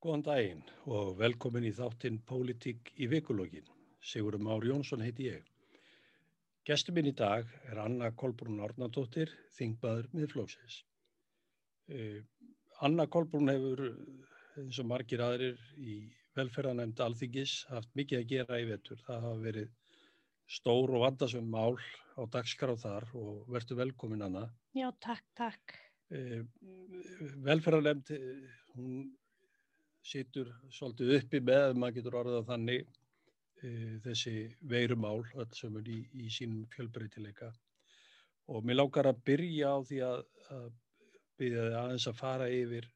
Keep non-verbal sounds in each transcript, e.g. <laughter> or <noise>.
Góðan daginn og velkomin í þáttinn Pólitík í vikulógin. Sigurum Már Jónsson heiti ég. Gestur minn í dag er Anna Kolbrún Árnardóttir, þingbaður miðflóksins. Uh, Anna Kolbrún hefur, eins og margir aðrir í velferðanemnd alþingis, haft mikið að gera í vetur. Það hafa verið stór og vandasum mál á dagskráð þar og verður velkomin Anna. Já, takk, takk. Uh, velferðanemnd, hún situr svolítið uppi með, maður getur orðað þannig, e, þessi veirumál öll sem er í, í sínum fjölbreytileika. Og mér lákar að byrja á því að, að byrja þið aðeins að fara yfir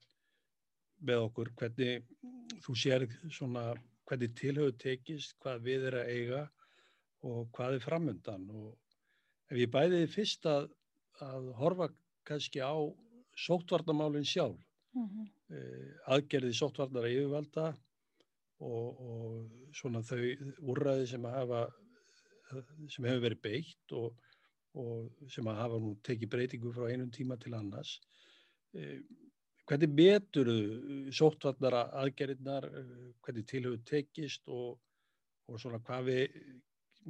með okkur hvernig þú sér svona hvernig tilhauð tekist, hvað við er að eiga og hvað er framöndan. Og ef ég bæði þið fyrst að, að horfa kannski á sóttvarnamálinn sjálf, mm -hmm. Eh, aðgerði sóttvarnara yfirvalda og, og svona þau úrræði sem hafa sem hefur verið beitt og, og sem hafa nú tekið breytingu frá einum tíma til annars. Eh, hvernig betur sóttvarnara aðgerðinar hvernig tilhauð tekist og, og svona hvað við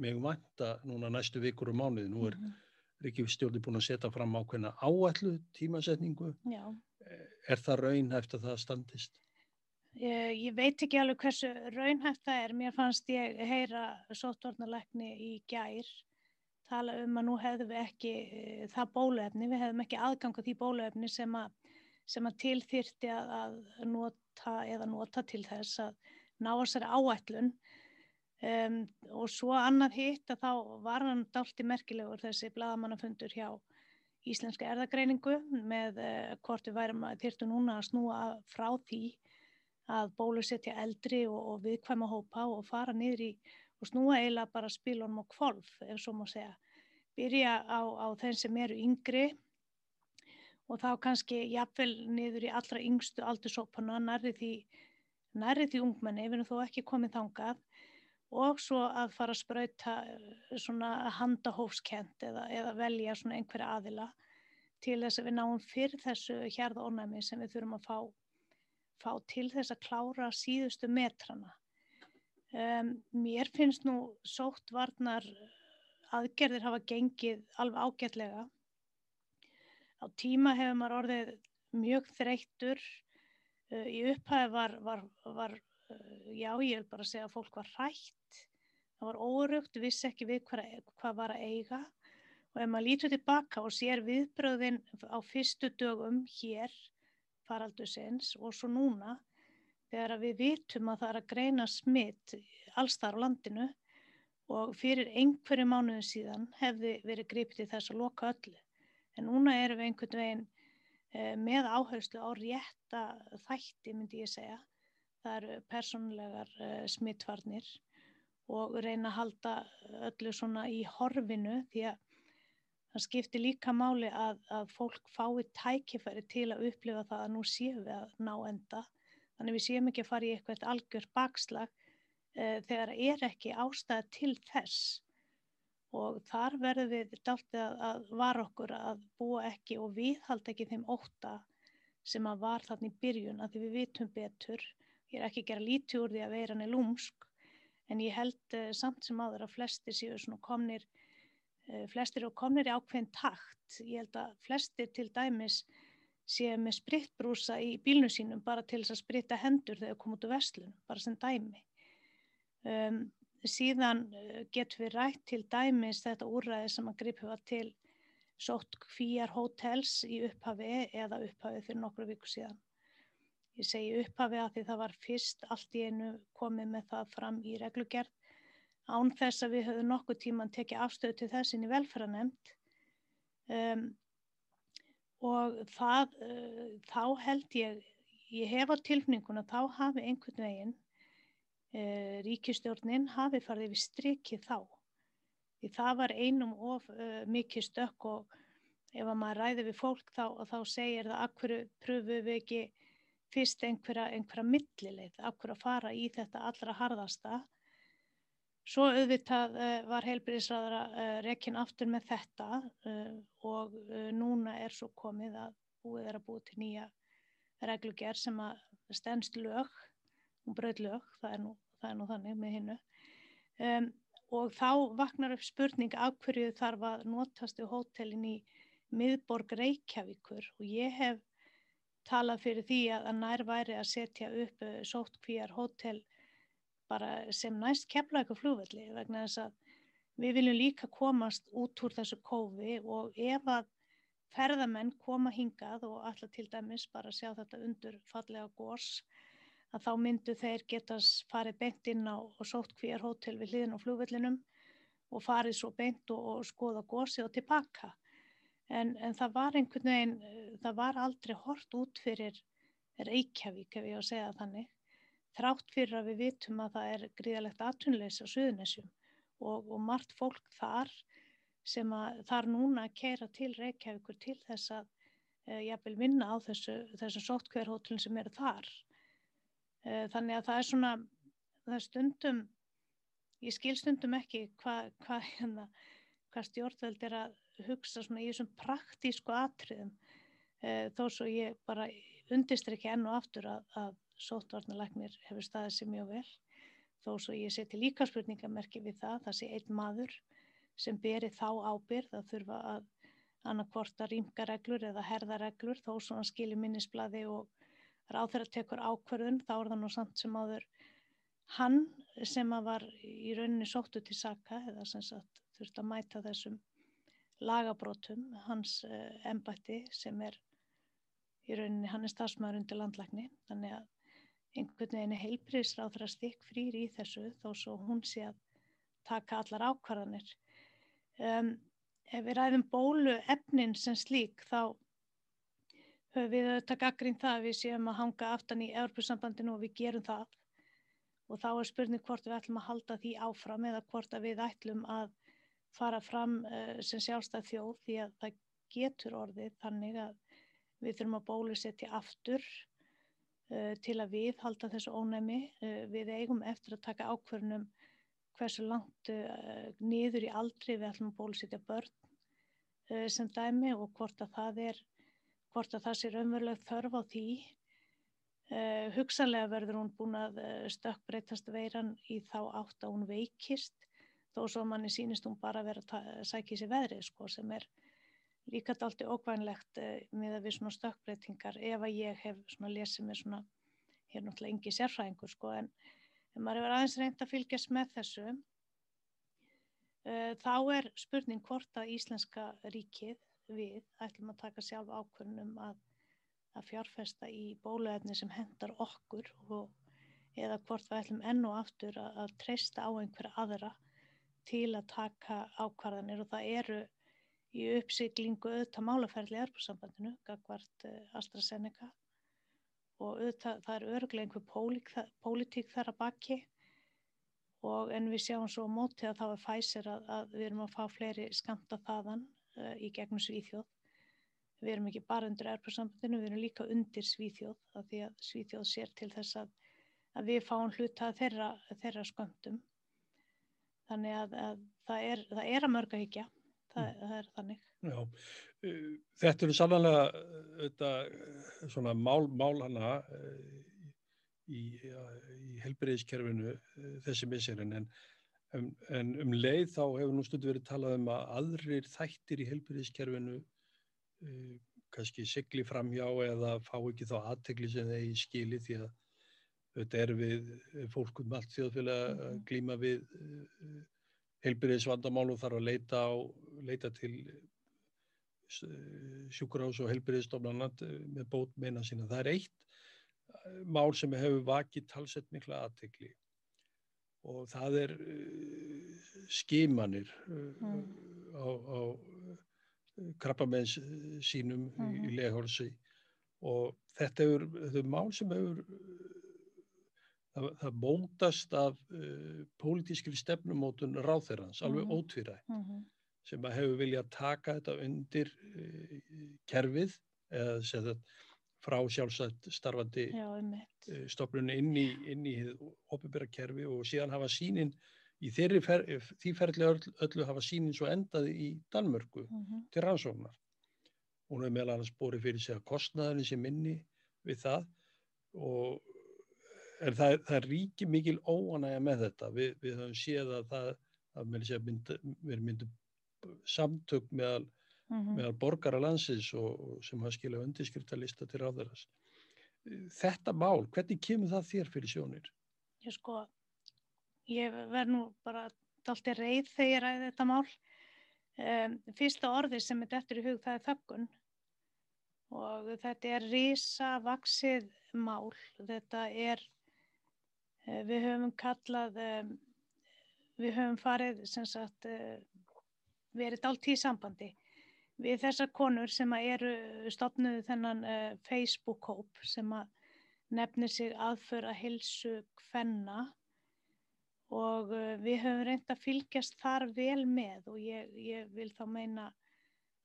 megum vanta núna næstu vikur og mánuði? Nú er mm -hmm. Ríkjufstjórni búin að setja fram ákveðna áallu tímasetningu. Já er það raunhæft að það standist? Ég, ég veit ekki alveg hversu raunhæft það er. Mér fannst ég heyra sóttvarnalækni í gær tala um að nú hefðum við ekki uh, það bólefni, við hefðum ekki aðganga því bólefni sem að, sem að tilþyrti að, að nota eða nota til þess að ná sér áætlun um, og svo annað hitt að þá var hann dálti merkilegur þessi bladamannafundur hjá íslenska erðagreiningu með uh, hvort við værum að þyrtu núna að snúa frá því að bólusetja eldri og, og viðkvæma hópa og fara niður í og snúa eiginlega bara spilunum og kvolf ef svo má segja. Byrja á, á þeim sem eru yngri og þá kannski jafnvel niður í allra yngstu aldursópana nærri því, því ungmenni, við erum þó ekki komið þangað og svo að fara að spröyta eh, svona handahófskent eða, eða velja svona einhverja aðila til þess að við náum fyrir þessu hjarðónæmi sem við þurfum að fá, fá til þess að klára síðustu metrana. Um, mér finnst nú sótt varnar aðgerðir hafa gengið alveg ágætlega. Á tíma hefur maður orðið mjög þreyttur. Uh, í upphæði var, var, var já ég vil bara segja að fólk var hrætt, það var órugt, vissi ekki við hvað, hvað var að eiga og ef maður lítur tilbaka og sér viðbröðin á fyrstu dögum hér faraldusins og svo núna þegar við vitum að það er að greina smitt alls þar á landinu og fyrir einhverju mánuðu síðan hefði verið griptið þess að loka öllu. En núna erum við einhvern veginn eh, með áherslu á rétta þætti myndi ég segja. Það eru persónulegar uh, smittvarnir og reyna að halda öllu svona í horfinu því að það skiptir líka máli að, að fólk fái tækifæri til að upplifa það að nú séum við að ná enda. Þannig við séum ekki að fara í eitthvað algjör bakslag uh, þegar er ekki ástæða til þess. Og þar verður við dáltið að, að var okkur að búa ekki og viðhalda ekki þeim óta sem að var þannig í byrjun að því við vitum betur. Ég er ekki að gera lítið úr því að veiran er lúmsk en ég held uh, samt sem áður að flestir séu svona komnir, flestir eru komnir í ákveðin takt. Ég held að flestir til dæmis séu með spritbrúsa í bílnu sínum bara til þess að sprita hendur þegar koma út úr vestlunum, bara sem dæmi. Um, síðan uh, getur við rætt til dæmis þetta úrræði sem að gripa var til sótt kvíjar hótels í upphafi eða upphafi fyrir nokkru viku síðan Ég segi upphafi að því það var fyrst allt í einu komið með það fram í reglugerð án þess að við höfum nokkuð tíman tekið afstöðu til þessin í velferðanemt um, og það, uh, þá held ég, ég hef á tilfninguna, þá hafi einhvern veginn uh, ríkistjórnin hafi farið við strikið þá. Því það var einum of uh, mikið stökk og ef maður ræði við fólk þá, þá segir það akkur pröfu við ekki fyrst einhverja, einhverja millileið hverju að fara í þetta allra harðasta. Svo auðvitað uh, var heilbyrðisraðara eh, rekinn aftur með þetta uh, og núna er svo komið að búið er að búið til nýja reglugjær sem að stennst lög, hún bröð lög, það er nú, það er nú þannig með hinnu. Um, og þá vaknar upp spurning af hverju þarf að notast í hótelin í miðborg Reykjavíkur og ég hef talað fyrir því að, nær væri að setja upp sóttkvíjar hótel bara sem næst kemla eitthvað flúvelli vegna þess að við viljum líka komast út úr þessu kófi og ef að ferðamenn koma hingað og alltaf til dæmis bara sjá þetta undur fallega górs að þá myndu þeir getast farið beint inn á og sótt hver hótel við hliðin á flugvellinum og farið svo beint og, og skoða gósið og tilbaka. En, en það var einhvern veginn, það var aldrei hort út fyrir Reykjavík ef ég á að segja þannig. Þrátt fyrir að við vitum að það er gríðalegt aðtunleis á Suðunessjum og, og margt fólk þar sem að þar núna keira til Reykjavíkur til þess að e, jafnvel vinna á þessu, þessu sóttkverhótlun sem eru þar. Eh, þannig að það er svona, það er stundum, ég skil stundum ekki hvað hva, hérna, hva stjórnveld er að hugsa svona í þessum praktísku atriðum e, þó svo ég bara undistur ekki enn og aftur að, að sótvarnalegnir hefur staðið sér mjög vel. Þó svo ég seti líka spurningamerki við það, það sé einn maður sem beri þá ábyrð að þurfa að annarkvorta rýmgareglur eða herðareglur þó svona skilir minnisbladi og ráð þeirra tekur ákverðun þá er það nú samt sem áður hann sem að var í rauninni sóttu til Saka eða sem sagt þurft að mæta þessum lagabrótum hans uh, embætti sem er í rauninni hann er stafsmæður undir landlækni þannig að einhvern veginn heilbríðsráð þeirra stikk frýr í þessu þó svo hún sé að taka allar ákvarðanir. Um, ef við ræðum bólu efnin sem slík þá höfum við auðvitað gaggrín það að við séum að hanga aftan í Európusambandinu og við gerum það. Og þá er spurning hvort við ætlum að halda því áfram eða hvort að við ætlum að fara fram uh, sem sjálfstæð þjóð því að það getur orðið þannig að við þurfum að bólusetja aftur til að við halda þessu ónæmi. Uh, við eigum eftir að taka ákverðunum hversu langt niður í aldri við ætlum að bólusetja börn sem dæmi og hvort að það er hvort að það sé raunveruleg þörf á því. Hugsanlega verður hún búin að stökkbreytast veiran í þá átt að hún veikist þó svo manni sínist hún bara verið að sækja sér veðrið sko sem er líka dalti ókvænlegt uh, með að við svona stökkbreytingar ef að ég hef svona lesið með svona, hér náttúrulega engi sérfræðingur sko en, maður hefur aðeins reynd að fylgjast með þessu. Þá er spurning hvort að Íslenska ríkið við ætlum að taka sjálf ákvörnum að, að fjárfesta í bóluefni sem hendar okkur og, eða hvort við ætlum enn og aftur að, að treysta á einhverja aðra til að taka ákvarðanir. Og það eru í uppsiglingu auðvitað málaferðli erfursambandinu, gagvart uh, AstraZeneca og auðvitað það eru örglega einhver pólitík þar að baki og en við sjáum svo á móti að þá er fæsir að, að við erum að fá fleiri skamta þaðan uh, í gegnum Svíþjóð. Við erum ekki bara undir erfarsambandinu, við erum líka undir Svíþjóð af því að Svíþjóð sér til þess að, að við fáum hluta þeirra, þeirra sköndum. Þannig að, að það, er, það er að mörga higgja, það, það er þannig. Já, uh, þetta eru sannlega þetta, svona mál, mál hana í, í helbriðiskerfinu þessi misserinn en En, en um leið þá hefur nú stundu verið talað um að aðrir þættir í helbyrðiskerfinu eh, kannski sigli framhjá eða fá ekki þá aðtegli sem þeir skili því að þetta er við fólkum allt þjóðfélag að mhm. glíma við eh, helbyrðisvandamál og þarf að leita, á, leita til uh, sjúkurás og helbyrðistofnana með bót meina sína. Það er eitt mál sem hefur vakið talsett mikla aðtegli og það er skimanir mm. á, á krabbamenns sínum mm. í, í leghálsi og þetta er, þetta er mál sem hefur það, það mótast af uh, pólitískri stefnumótun ráþeirans, alveg mm. ótvírætt -hmm. sem að hefur viljað taka þetta undir uh, kerfið eða þetta frá sjálfsagt starfandi eh, stofnunni inn í, inn í opibera kerfi og síðan hafa sínin í fer, því ferli öll, öllu hafa sínin svo endaði í Danmörku mm -hmm. til rannsóknar. Hún hefur meðal annars bórið fyrir sig að kostnaðurinn sé minni við það og en það, það ríkir mikil óanægja með þetta. Vi, við höfum séð að það að myndu, við myndum samtök meðal, mm -hmm. meðal borgara landsins og, sem hafa skilja undirskriftalista til ráðarast. Þetta mál, hvernig kemur það þér fyrir sjónir? Ég sko, ég verð nú bara allt í reið þegar ræði þetta mál. Um, fyrsta orði sem er eftir í hug það er þöggun og þetta er rísa vaksið mál. Þetta er, við höfum kallað, við höfum farið sagt, uh, verið allt í sambandi við þessar konur sem eru stopnuðu þennan uh, Facebook-hóp sem að nefnir sig aðföra hilsu hvenna og við höfum reynd að fylgjast þar vel með og ég, ég vil þá meina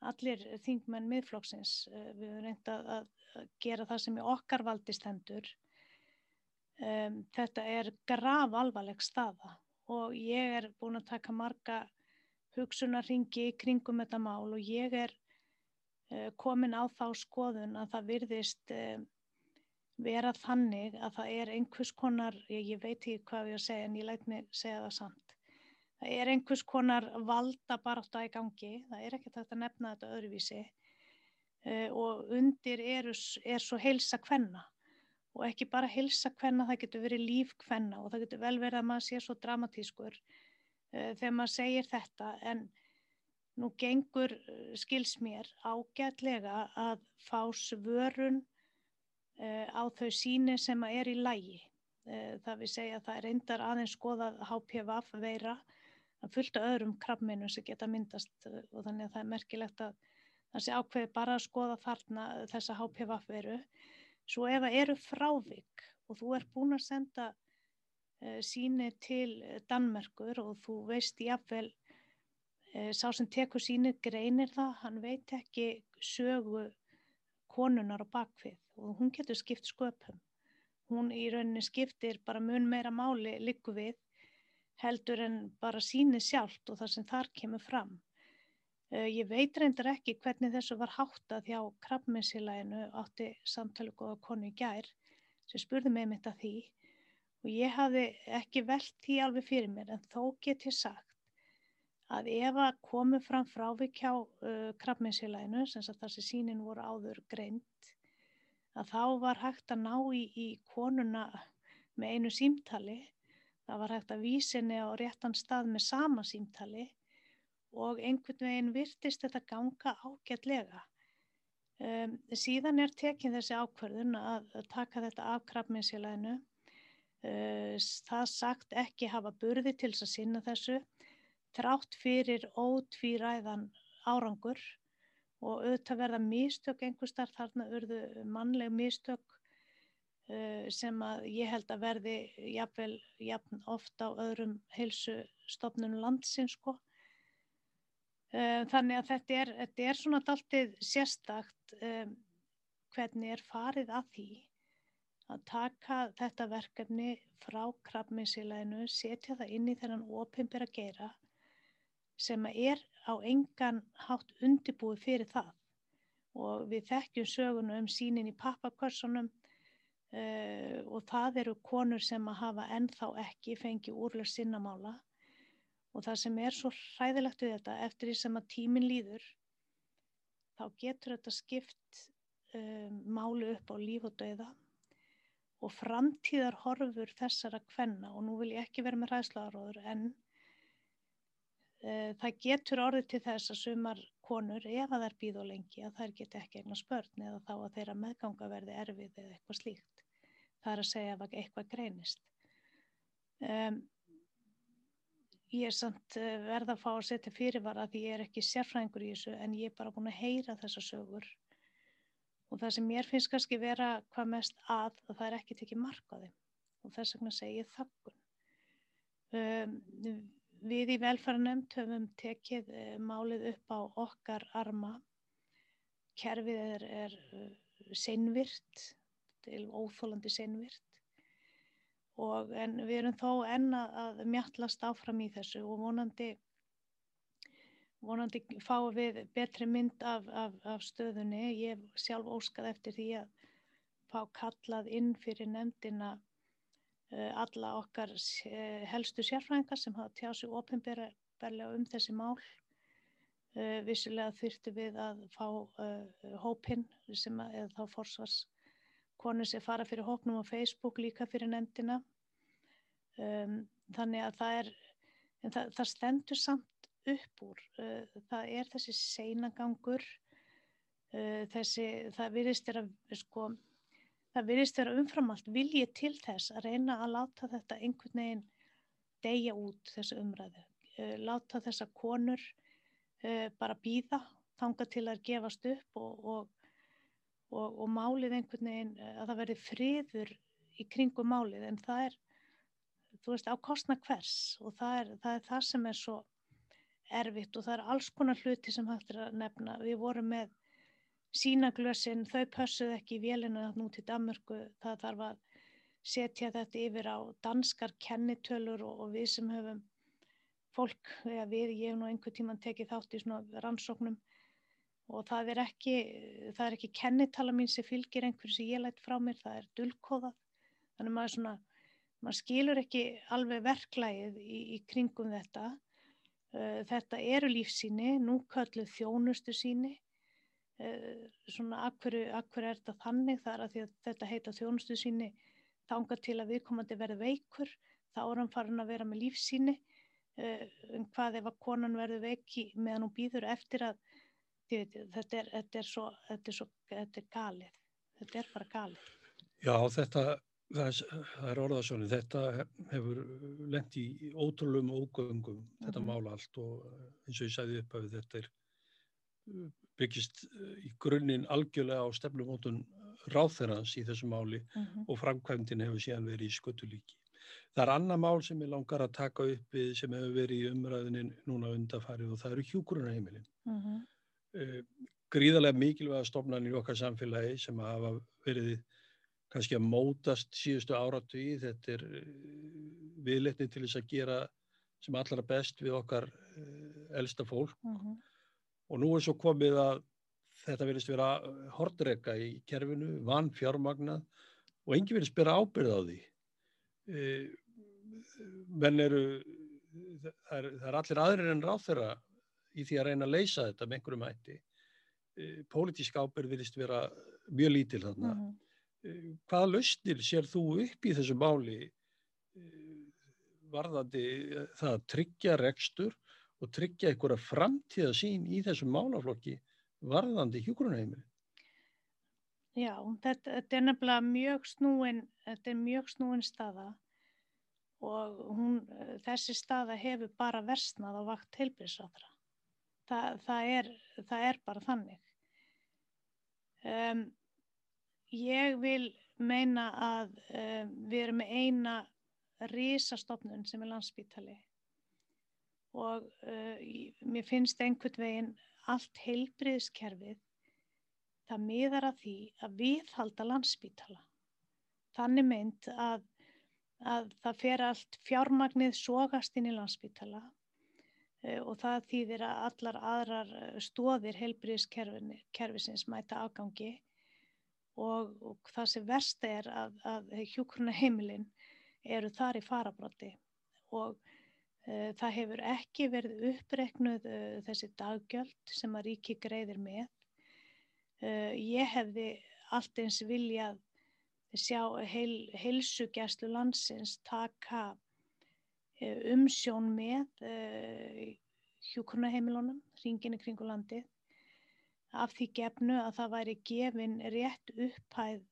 allir þingmenn miðflokksins. Við höfum reynd að, að gera það sem er okkar valdistendur um, þetta er grav alvarleg staða og ég er búin að taka marga hugsunarringi kringum þetta mál og ég er uh, komin á þá skoðun að það virðist uh, vera þannig að það er einhvers konar, ég, ég veit ekki hvað ég að segja en ég læt mig segja það samt, það er einhvers konar valda barátt að í gangi, það er ekkert að nefna þetta öðruvísi uh, og undir er, er svo heilsa hvenna og ekki bara heilsa hvenna, það getur verið líf hvenna og það getur vel verið að maður sé svo dramatískur uh, þegar maður segir þetta en nú gengur uh, skils mér ágætlega að fá svörun uh, á þau síni sem er í lægi. Það vil segja að það er reyndar aðeins skoðað HPV veira að fullta öðrum krabbmeinum sem geta myndast og þannig að það er merkilegt að það sé ákveði bara að skoða þarna þessa HPV veru. Svo ef það eru frávik og þú er búin að senda Eh, síni til Danmerkur og þú veist jáfnvel eh, sá sem tekur síni greinir það, hann veit ekki sögu konunar á bakvið og hún getur skipt sköpum. Hún í rauninni skiptir bara mun meira máli líku við heldur en bara síni sjálft og það sem þar kemur fram. Uh, ég veit reyndar ekki hvernig þessu var háttað hjá krabbmennsilæginu átti samtali góða konu í gær sem spurði mig mitt að því. Og ég hafði ekki velt því alveg fyrir mér en þó get ég sagt að ef að komu fram frávik hjá uh, krabbmeinsfélaginu sem þar sem sínin voru áður greint að þá var hægt að ná í, í konuna með einu símtali. Það var hægt að vísinni á réttan stað með sama símtali og einhvern veginn virtist þetta ganga ágætlega. Um, síðan er tekinn þessi ákverðun að, taka þetta af krabbmeinsfélaginu Eh, það sagt ekki hafa burði til þess að sinna þessu þrátt fyrir ótvíræðan árangur. Og auðvitað verða místök einhverstar þarna urðu mannleg místök uh, sem að ég held að verði jafnvel jafn ofta á öðrum heilsustofnunum landsins sko. Uh, þannig að þetta er, þetta er svona daltið sérstakt um, hvernig er farið að því að taka þetta verkefni frá krabbmeinsileginu, setja það inn í þennan opimbera gera sem er á engan hátt undibúið fyrir það. Og við þekkjum sögunu um sínin í pappakvörsunum uh, eh, og það eru konur sem að hafa ennþá ekki fengið úrlega sinnamála og það sem er svo hræðilegt við þetta eftir því sem að tímin líður þá getur þetta skipt um, málu upp á líf og dauða og framtíðar horfur þessara kvenna og nú vil ég ekki vera með ræðslaðaróður en uh, það getur orðið til þess að sumar konur ef að þær býð og lengi að þær get ekki eignar spörn eða þá að þeirra meðganga verði erfið eða eitthvað slíkt. Það er að segja að eitthvað greinist. Um, ég er samt uh, verða að fá að setja fyrirvara því ég er ekki sérfræðingur í þessu en ég er bara búin að heyra þessa sögur og það sem mér finnst kannski vera hvað mest að að það er ekki tekið mark á þeim og þess vegna segi ég þakkun. Um, við í velfæranemnd höfum tekið uh, málið upp á okkar arma. Kerfið er, er uh, seinvirt, til óþólandi seinvirt og en við erum þó enna að mjallast áfram í þessu og vonandi vonandi fáum við betri mynd af, af, af stöðunni. Ég sjálf óskað eftir því að fá kallað inn fyrir nefndina uh, alla okkar uh, helstu sérfræðingar sem hafa tjáð sér ofinberlega um þessi mál. Uh, vissulega þurftu við að fá hópinn sem að, eða þá forsvars konur sem fara fyrir hópnum á Facebook líka fyrir nefndina. Um, þannig að það er, það, það stendur samt upp úr. Það er þessi seinagangur, þessi, það virðist er að sko það virðist vera umframalt viljið til þess að reyna að láta þetta einhvern veginn deyja út þessu umræðu. Uh, láta þessa konur uh, bara býða, þanga til að gefast upp og, og, og, og málið einhvern veginn uh, að það verði friður í kringum málið. En það er, þú veist, á kostna hvers? Og það er það, er það sem er svo erfitt og það er alls konar hluti sem hægt er að nefna. Við vorum með sínaglösin, þau pössuð ekki í vélina nú til Danmörku, það þarf að setja þetta yfir á danskar kennitölur og, og við sem höfum fólk, eða við, ég hef nú einhver tíman tekið þátt í svona rannsóknum og það er ekki, það er ekki kennitala mín sem fylgir einhverju sem ég lætt frá mér, það er dulkóðað, þannig maður svona, maður skilur ekki alveg verklægið í, í kringum þetta, þetta eru lífsíni, nú kalluð þjónustu síni, Eh, svona akveru, akveru er þetta þannig? Þar að, að þetta heita þjónustu síni þánga til að viðkomandi verði veikur. Þá er hann farin að vera með lífsíni um hvað ef að konan verði veiki meðan hún býður eftir að þetta, er, þetta, er svo, þetta er svo þetta er galið þetta er bara galið Já þetta það er, er orðasjónin þetta hefur lengt í ótrúlum og ógöngum þetta mm -hmm. mála allt og eins og ég sæði upp að þetta er byggist eh, í grunninn algjörlega á stefnumótun ráþerans í þessu máli mhm. -huh. og framkvæmdinn hefur síðan verið í sköttulíki. Það er annað mál sem ég langar að taka upp við sem hefur verið í umræðinin núna undafarið og það eru hjúgrunarheimilin. Uh -huh. uh, gríðarlega mikilvæga stofnan í okkar samfélagi sem hafa verið kannski að mótast síðustu áratu í. Þetta er eh, viðletni til þess að gera sem allra best við okkar eh, elsta fólk. -huh mhm og nú er svo komið að þetta verðist vera hordreika í kerfinu, vann fjármagnað og engi verðist bera ábyrð á því. Menn eru, það er, það er allir aðrir en ráð þeirra í því að reyna að leysa þetta með einhverjum hætti. E, Pólitísk ábyrð verðist vera mjög lítil þarna. Mm -hmm. hvaða lausnir sér þú upp í þessu máli e, varðandi það að tryggja rekstur og tryggja einhverja framtíða sín í þessum málaflokki varðandi hjúgrunheimili. Já, þetta, þetta er nefnilega mjög snúin, þetta er mjög snúin staða og hún, þessi staða hefur bara versnað á vakt heilbríðsátra. Það, það, er, það er bara þannig. Um, ég vil meina að um, við erum með eina risastofnun sem er landsbítali og uh, mér finnst einhvern veginn allt heilbriðskerfið það miðar að því að viðhalda landsbítala. Þannig mynd að, að það fer allt fjármagnið sógast inn í landsbítala og það þýðir að allar aðrar uh, stóðir heilbriðskerfisins mæta afgangi og, og það sem verst er að, að hjúkruna heimilinn eru þar í farabrotti og Eh, það hefur ekki verið uppreiknuð uh, þessi daggjöld sem að ríki greiðir með. Uh, ég hefði allt eins viljað sjá heil, heilsugjæslu landsins taka uh, umsjón með hjúkurnaheimilunum, ringinu kringu landi, af því gefnu að það væri gefin rétt upphæð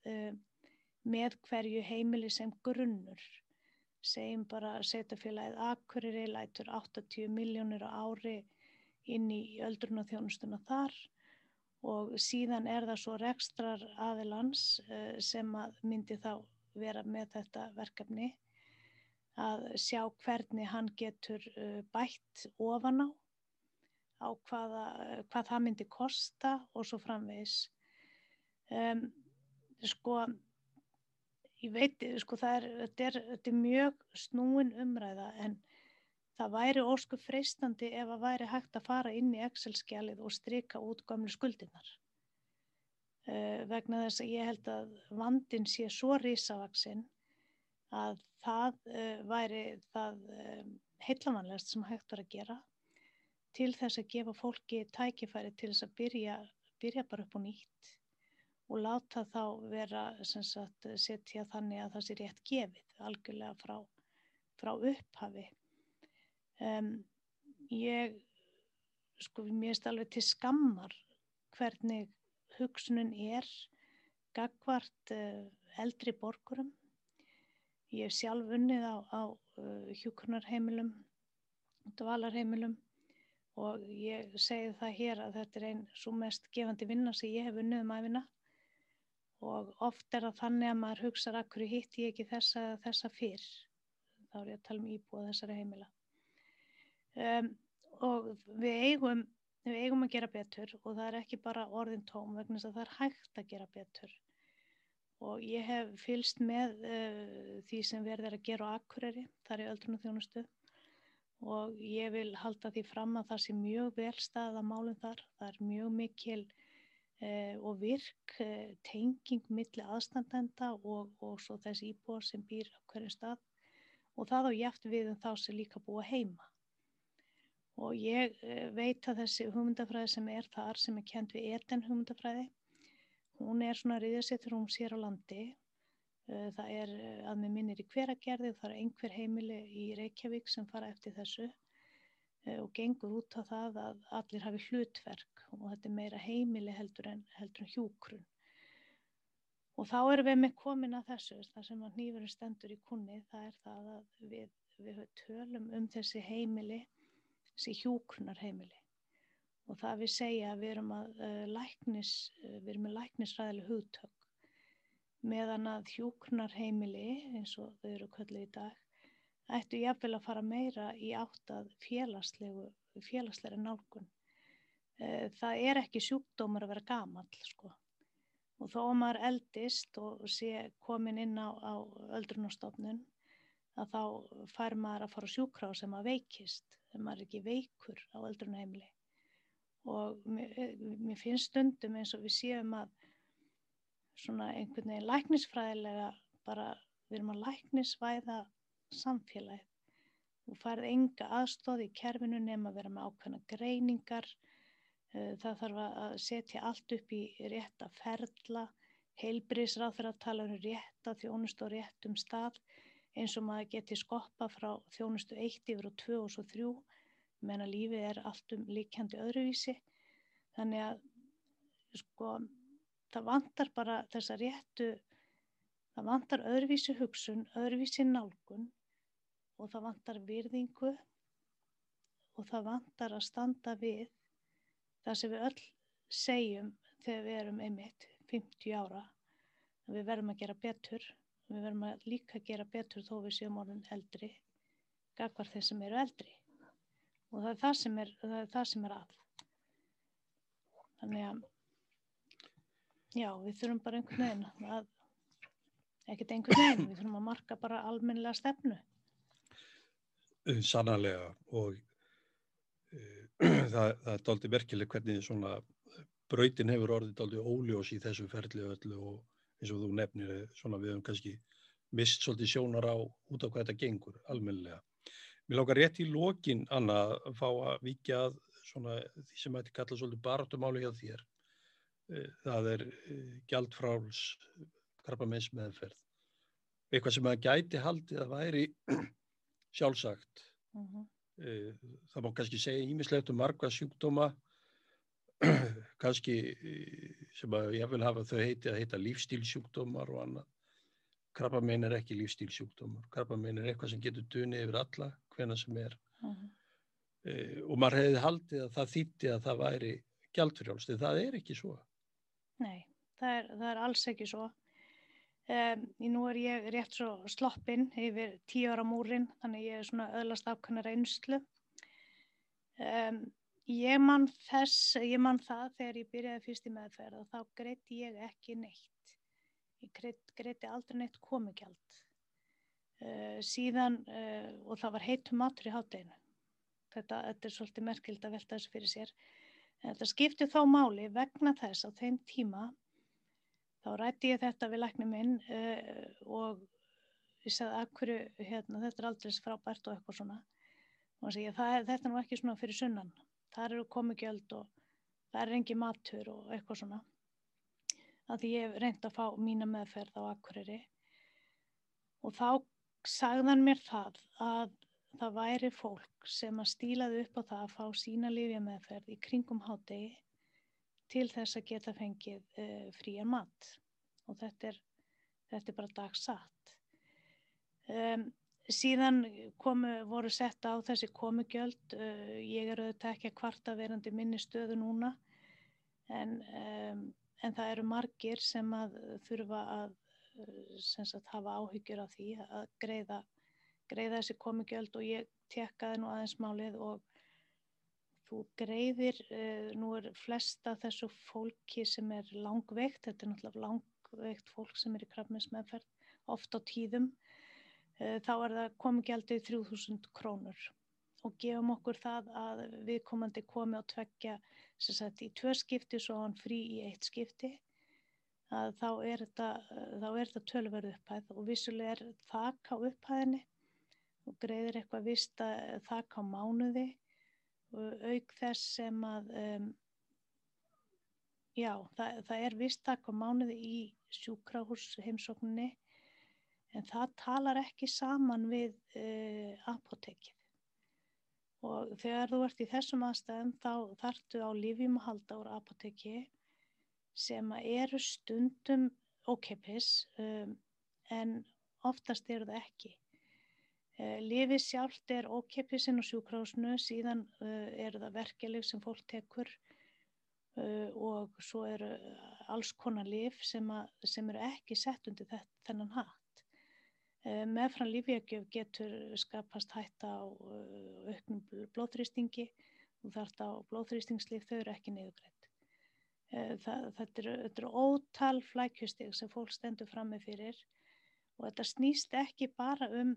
með hverju heimili sem grunnur. Segjum bara setjafélagið Akureyri lætur 80 miljónir á ári inn í öldrunarþjónustuna þar og síðan er það svo rekstrar aðilans sem að myndi þá vera með þetta verkefni að sjá hvernig hann getur uh, bætt ofan á á hvaða, hvað það myndi kosta og svo framvegis um, sko ég veit, sko, það er, þetta er, þetta er mjög snúin umræða en það væri ósku freistandi ef að væri hægt að fara inn í Excel-skjalið og strika út gamlu skuldinnar. uh, vegna þess að ég held að vandin sé svo risavaksinn að það uh, væri það um, heitlamanlegast sem hægt var að gera til þess að gefa fólki tækifæri til þess að byrja, byrja bara upp á nýtt og láta þá vera sagt, setja þannig að það sé rétt gefið algjörlega frá, frá upphafi. Um, ég, sko, mér erst alveg til skammar hvernig hugsunum er gagvart uh, eldri borgurum. Ég hef sjálf unnið á, á uh, hjúkunarheimilum, dvalarheimilum og ég segi það hér að þetta er einn svo mest gefandi vinna sem ég hef unnið um aðvinna og oft er það þannig að maður hugsa að hverju hitt ég ekki þessa, þessa fyrr? Þá er ég að tala um íbúa þessari heimila. Um, og við eigum við eigum að gera betur og það er ekki bara orðin tóm vegna þess að það er hægt að gera betur og ég hef fylst með uh, því sem verður að gera á Akureyri, þar er öldrunum þjónustu og ég vil halda því fram að það sé mjög vel staða málum þar. Það er mjög mikil eh, og virk eh, tenging milli aðstandenda og, og svo þess íbúar sem býr á hverju stað og það á jæft við um þá sem líka búa heima. Og ég veit að þessi hugmyndafræði sem er þar sem er kent við eten hugmyndafræði, hún er svona riðasettur hún sér á landi Eh, það er eh, að með minnir í hveragerði það er einhver heimili í Reykjavík sem fara eftir þessu eh, og gengur út á það að allir hafi hlutverk og þetta er meira heimili heldur en, heldur en hjúkrun. Og þá erum við með komin að þessu, það sem að nýverður stendur í kunni, það er það að við, við tölum um þessi heimili, þessi hjúkrunar heimili. Og það við segja að við erum, að, uh, læknis, uh, við erum með læknisræðileg hugtök. Meðan að hjúknarheimili eins og þau eru kallið í dag ættu jáfnvel að fara meira í áttað félagsleiri nálgun. Eh, það er ekki sjúkdómar að vera gamall sko. Og þó að maður eldist og sé komin inn á, á öldrunarstofnun að þá fær maður að fara sjúkrá sem að veikist þegar maður er ekki veikur á öldrunarheimili og mér, mér finnst stundum eins og við séum að svona einhvern veginn læknisfræðilega bara við erum að læknisvæða samfélagið. Þú færð enga aðstóð í kerfinu nema að vera með ákveðna greiningar. Eh, það þarf að setja allt upp í rétta ferla. Heilbrísráð fyrir að tala um rétta þjónustu og réttum stað eins og maður geti skoppa frá þjónustu 1 yfir og 2 og svo 3 menn að lífið er allt um líkjandi öðruvísi. Þannig að sko það vantar bara þessa réttu, það vantar öðruvísi hugsun, öðruvísi nálgun og það vantar virðingu og það vantar að standa við það sem við öll segjum þegar við erum einmitt 50 ára við verðum að gera betur við verðum að líka gera betur þó við séum orðin eldri gagvar þeir sem eru eldri og það er það sem er, það er, það sem er að þannig að Já, við þurfum bara einhvern veginn að, ekkert einhvern veginn, við þurfum að marka bara almennilega stefnu. Eh, sannarlega og uh, <clears throat> það, það er doldið merkileg hvernig svona brautin hefur orðið doldið óljós í þessu ferli öllu og eins og þú nefnir svona við höfum kannski mist svolítið sjónar á út á hvað þetta gengur almennilega. Mér lákar rétt í lokin Anna að fá að vikja að svona því sem ætti kalla svolítið baratumáli hjá þér. Eh, það er eh, gjaldfráls krabbamins meðferð eitthvað sem að gæti haldið að væri <clears throat> sjálfsagt. Uh mhm. eh, -huh. það má kannski segja ímislegt um marga sjúkdóma <clears throat> kannski sem að ég vil hafa þau heiti að heita lífstílsjúkdómar og annað. Krabbamein er ekki lífstílsjúkdómar. Krabbamein er eitthvað sem getur dunni yfir alla hvena sem er uh -huh. og maður hefði haldið að það þýtti að það væri gjaldfrjálst, en það er ekki svo Nei, það er, það er alls ekki svo. Um, nú er ég rétt svo sloppinn yfir tíu ára múrin, þannig ég er svona öðlast afkannar einslu. Um, ég mann þess, ég mann það þegar ég byrjaði fyrst í meðferð og þá greiti ég ekki neitt. Ég greiti aldrei neitt komigjald. Uh, síðan, uh, og það var heitum matur í hátteginu. Þetta, þetta er svolítið merkild að velta þessu fyrir sér. Þetta skipti þá máli vegna þess á þeim tíma þá rætti ég þetta við læknum minn uh, og ég sagði að hverju, hérna, þetta er aldrei frábært og eitthvað svona og segi, er, þetta er nú ekki svona fyrir sunnan það eru komugjöld og það er engi matur og eitthvað svona að ég hef reynd að fá mína meðferð á akkuriri og þá sagðan mér það að það væri fólk sem að stílaði upp á það að fá sína lífja meðferð í kringum hátegi til þess að geta fengið uh, frían mat og þetta er, þetta er bara dagsatt. Um, síðan komu, voru sett á þessi komugjöld, uh, ég er auðvitað ekki að kvarta verandi minni stöðu núna en, um, en það eru margir sem að þurfa að uh, sagt, hafa áhyggjur af því að greiða, greiða þessi komugjöld og ég tekkaði nú aðeins málið og þú greiðir, uh, nú er flesta þessu fólki sem er langveikt, þetta er náttúrulega langveikt fólk sem er í krafminsmeðferð, oft á tíðum, uh, þá er það komigjaldið 3000 krónur. Og gefum okkur það að viðkomandi komi á tveggja sagt, í tvö skipti svo hann frí í eitt skipti að þá er þetta, þetta tölverðu upphæð og vissulega er þakk á upphæðinni og greiðir eitthvað vista þakk á mánuði auk þess sem að um, já, það, það er vistak á mánuði í sjúkrahús heimsókninni en það talar ekki saman við uh, apotekið og þegar þú ert í þessum aðstæðum þá þartu á lífjum að halda úr apoteki sem eru stundum ókeppis um, en oftast eru það ekki Eh, Lifið sjálft er ókepisinn og sjúkrásnu, síðan uh, eru það verkefleg sem fólk tekur uh, og svo eru alls konar lif sem, sem eru ekki sett undir þennan hatt. Uh, meðfram lífjögjöf getur skapast hætta á auknum blóðrýstingi og þarft á blóðrýstingslif þau eru ekki niðugrætt. Þetta eru, eru ótal flækjustig sem fólk stendur fram með fyrir og þetta snýst ekki bara um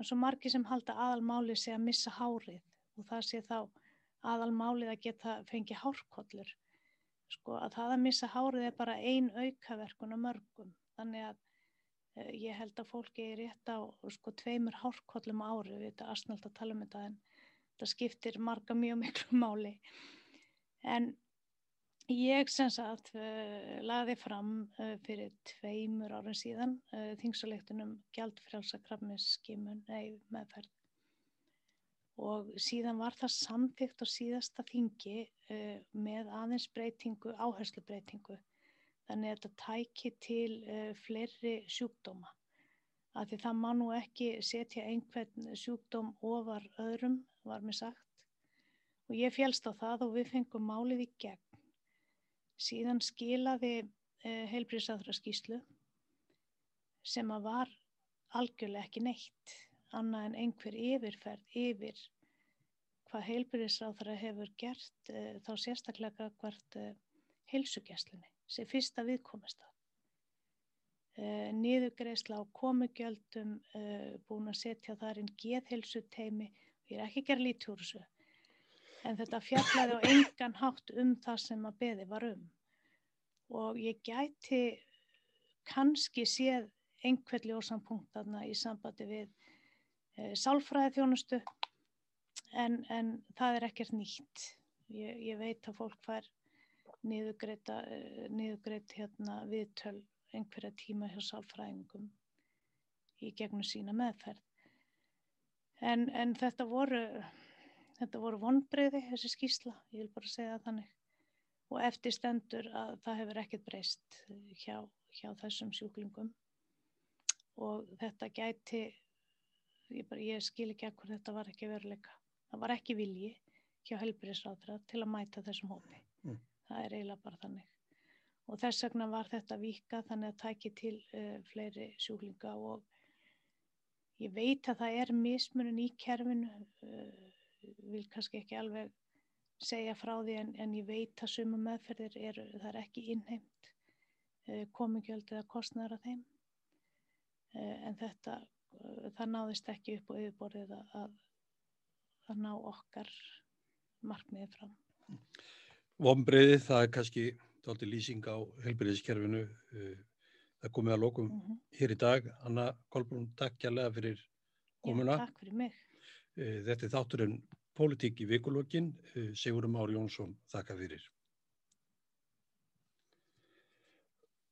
Það er svo margi sem halda aðalmáli sé að missa hárið og það sé þá aðalmálið að geta fengið hárkollur. Sko að það að missa hárið er bara ein aukaverkun á mörgum. Þannig að uh, ég held að fólki er rétt á sko tveimur hárkollum ári, við veitum aðsnalt að tala um þetta en það skiptir marga mjög miklu máli. En Ég sem sagt uh, laði fram uh, fyrir tveimur árum síðan uh, þingsalektunum gjaldfrjálsa krafniskimun meðferð. Og síðan var það samþygt á síðasta þingi með aðeins breytingu, áherslu breytingu þannig að þetta tæki til fleiri sjúkdóma. Af því það má nú ekki setja einhvern sjúkdóm ofar öðrum var mér sagt. Og ég félst á það og við fengum málið í gegn Síðan skilaði eh, heilbríðsáþra skýslu sem að var algjörlega ekki neitt annað en einhver yfirferð yfir hvað heilbríðsáþra hefur gert eh, þá sérstaklega hvert eh, heilsugjæslinni sem fyrsta viðkomist að. Eh, Niðugreisla á komugjöldum búin að setja þar inn geðheilsuteimi og ég er ekki úr þessu en þetta fjallaði á engan hátt um það sem að beði var um. Og ég gæti kannski séð einhvern ljósan punkt aðna í sambandi við e, sálfræði þjónustu en, en það er ekkert nýtt. Ég, ég veit að fólk fær niðugreitt e, hérna, viðtöl einhverja tíma hjá sálfræðingum í gegnum sína meðferð. En, en þetta voru Þetta voru vonbreyði, þessi skýsla, ég vil bara segja þannig. Og eftir stendur að það hefur ekkert breyst hjá, hjá þessum sjúklingum. Og þetta gæti, ég, bara, ég skil ekki ekkur, þetta var ekki veruleika. Það var ekki vilji hjá helbriðsráðra til að mæta þessum hópi. Mm. Það er eiginlega bara þannig. Og þess vegna var þetta vika þannig að tæki til uh, fleiri sjúklinga og ég veit að það er mismunum í kerfinu. Uh, vil kannski ekki alveg segja frá því en, en ég veit að sumum meðferðir eru, það er ekki innheimt eh, komingjöld eða kostnæra þeim. Eh, en þetta eh, það náðist ekki upp og yfirborðið að, að ná okkar markmiðið fram. Vombriðið, það er kannski daldi lýsing á helbriðiskerfinu það komið að lókum mm -hmm. hér í dag. Anna Kolbrún, takk kjærlega fyrir komuna. Takk fyrir mig. Eh, þetta er þátturinn Pólitík í vikulokkin, eh, Sigurum Ári Jónsson, þakka fyrir.